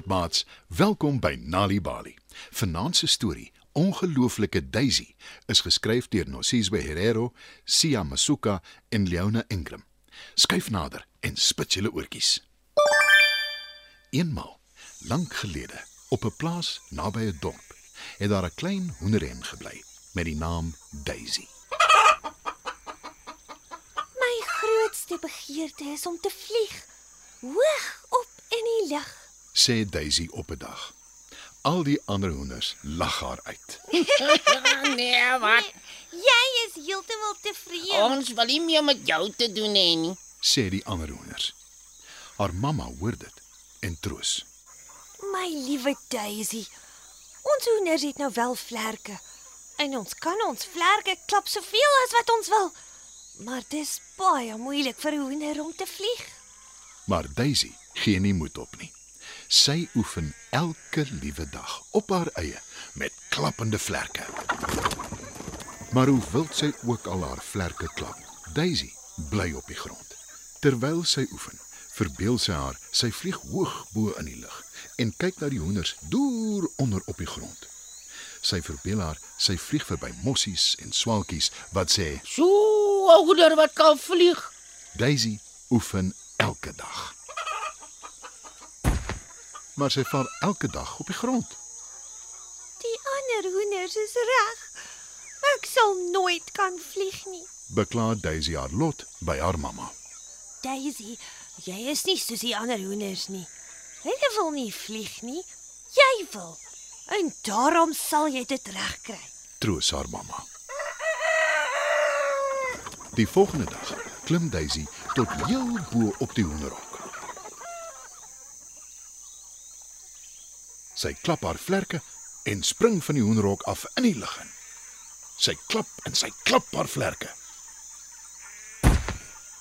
Goeienaand maats, welkom by Nali Bali. Vanaand se storie, Ongelooflike Daisy, is geskryf deur Nosizwe Herrero, Sia Masuka en Leona Ingram. Skyf nader en spit julle oortjies. Eenmal, lank gelede, op 'n plaas naby 'n dorp, het daar 'n klein hoenderhen gebly met die naam Daisy. My grootste begeerte is om te vlieg, hoog op in die lug. Sê Daisy op 'n dag. Al die ander hoenders lag haar uit. nee, wat? Jy is heeltemal tevrede. Ons wil nie meer met jou te doen hê nie. sê die ander hoenders. Haar mamma hoor dit en troos. My liewe Daisy. Ons hoenders het nou wel vlerke. En ons kan ons vlerke klap soveel as wat ons wil. Maar dis baie moeilik vir 'n hoender om te vlieg. Maar Daisy gee nie moed op nie. Sy oefen elke liewe dag op haar eie met klappende vlerke. Maar hoe wild sy ook al haar vlerke klap, Daisy bly op die grond. Terwyl sy oefen, verbeel sy haar sy vlieg hoog bo in die lug en kyk na die hoenders deur onder op die grond. Sy verbeel haar sy vlieg verby mossies en swaalkies wat sê So, ouder wat kan vlieg. Daisy oefen elke dag. Maar sy val elke dag op die grond. Die ander hoenders is reg. Ek sal nooit kan vlieg nie. Bekla Daisy haar lot by haar mamma. Daisy, jy is nie soos die ander hoenders nie. Hulle wil nie vlieg nie. Jy wil. En daarom sal jy dit regkry. Troos haar mamma. Die volgende dag klim Daisy tot heel bo op die hoenderhok. Sy klap haar vlerke en spring van die hoenderhok af in die lug in. Sy klap en sy klap haar vlerke.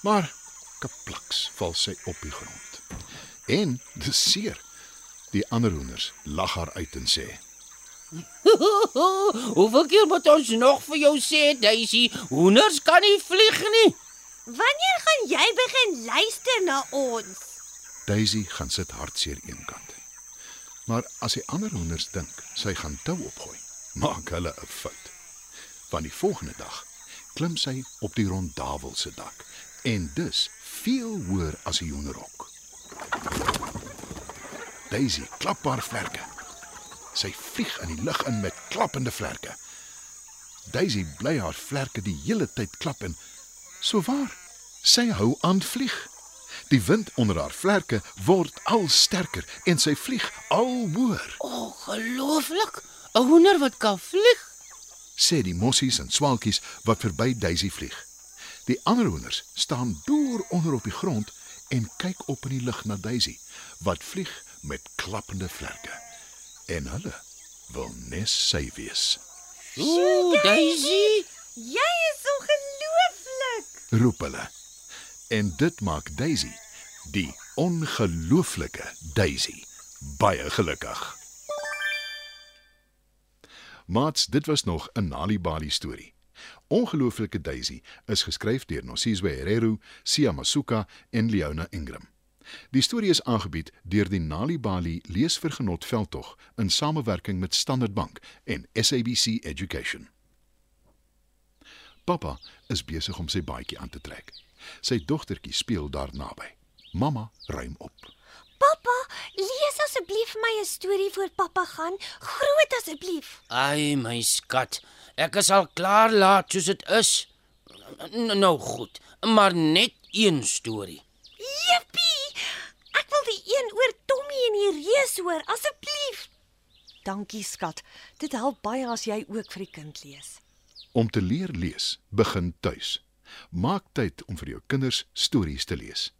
Maar kaplaks val sy op die grond. En dis seer. Die ander hoenders lag haar uit en sê: Hoeveel keer moet ons nog vir jou sê, Daisy, hoenders kan nie vlieg nie. Wanneer gaan jy begin luister na ons? Daisy gaan sit hartseer eenkant. Maar as die ander hoenders dink sy gaan tou opgooi, maak hulle 'n fout. Van die volgende dag klim sy op die rondavel se dak en dus veel hoër as die hoenderhok. Daisy klap haar vlerke. Sy vlieg in die lug in met klappende vlerke. Daisy bly haar vlerke die hele tyd klap en so waar, sy hou aan vlieg. Die wind onder haar vlerke word al sterker en sy vlieg al hoër, Ongelooflik. 'n Hoender wat kan vlieg. sê die mossies en swaalkies wat verby Daisy vlieg. Die ander hoenders staan deur onder op die grond en kyk op in die lug na Daisy wat vlieg met klappende vlerke. En hulle wil nes sy wees. Ooh, Daisy. Jy is ongelooflik. roep hulle. En dit maak Daisy, die ongelooflike Daisy, baie gelukkig. Mats, dit was nog 'n Nali Bali storie. Ongelooflike Daisy is geskryf deur Nosizwe Herrero, Sia Masuka en Leona Ingram. Die storie is aangebied deur die Nali Bali Leesvergenot veldtog in samewerking met Standard Bank en SABC Education. Pappa is besig om sy baadjie aan te trek. Sy dogtertjie speel daar naby. Mamma ruim op. Pappa, lees asseblief vir my 'n storie voor pappa gaan. Groot asseblief. Ai, my skat. Ek is al klaar laat soos dit is. Nou goed, maar net een storie. Jippie! Ek wil die een oor Tommy en die reus hoor, asseblief. Dankie skat. Dit help baie as jy ook vir die kind lees. Om te leer lees, begin tuis. Maak tyd om vir jou kinders stories te lees.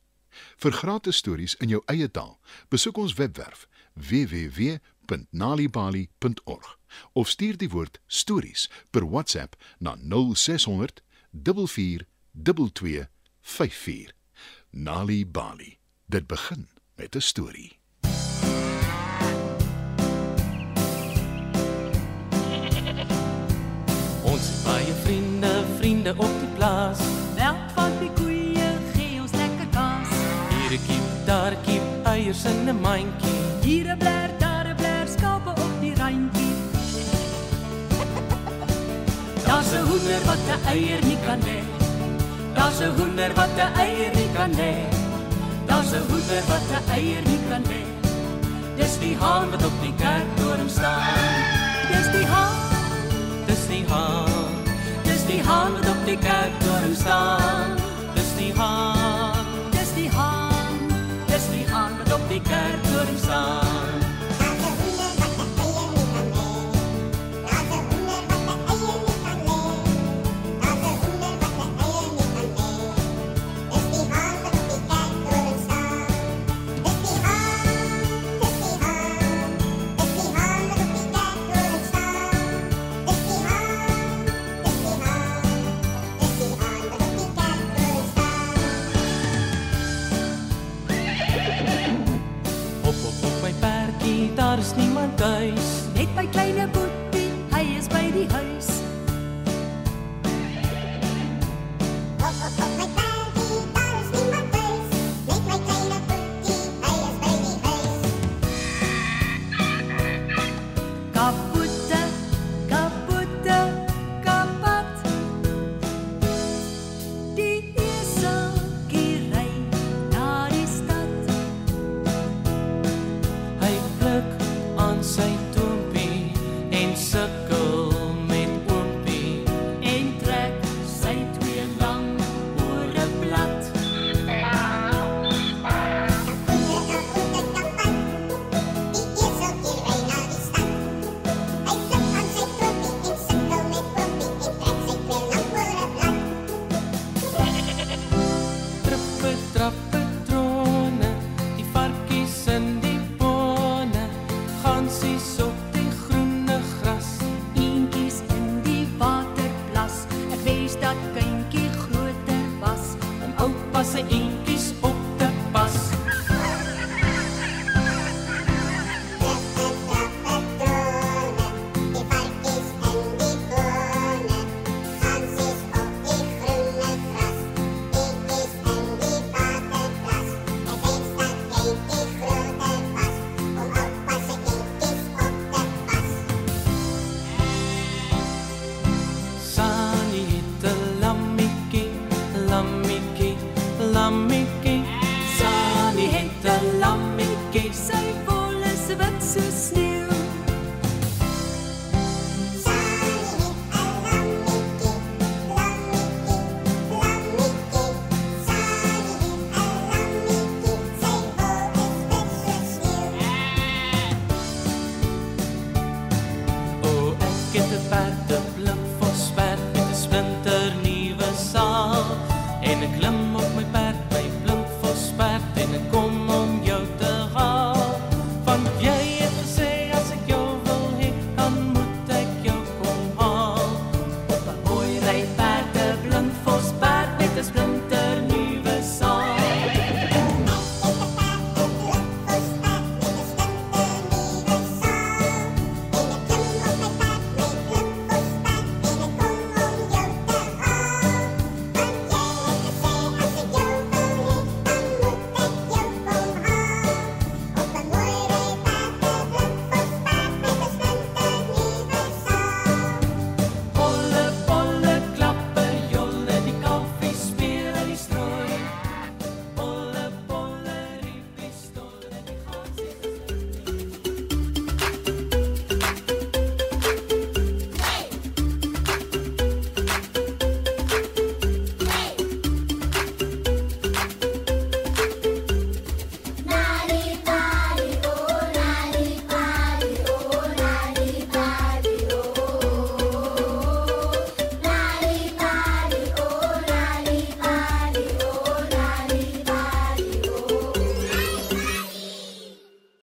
Vir gratis stories in jou eie taal, besoek ons webwerf www.nalibali.org of stuur die woord stories per WhatsApp na 0600 44 2254. Nali Bali. Dit begin met 'n storie. Ons baie vriende, vriende op plaas. Melk van die koeie gee ons lekker kaas. Hier 'n kip, daar 'n kip, eiers in 'n mandjie. Hier 'n bler, daar 'n bler, skape op die randjie. Daar's 'n hoender wat 'n eier nie kan lê. Daar's 'n hoender wat 'n eier nie kan lê. Daar's 'n hoender wat 'n eier nie kan lê. Dis die haan wat op die kerktoring staan. Dis die haan, Dis die haan, die haan wat op die kerktoring staan. dis die haan, Dis die haan, dis die haan wat op die kerktoring staan. Is by see so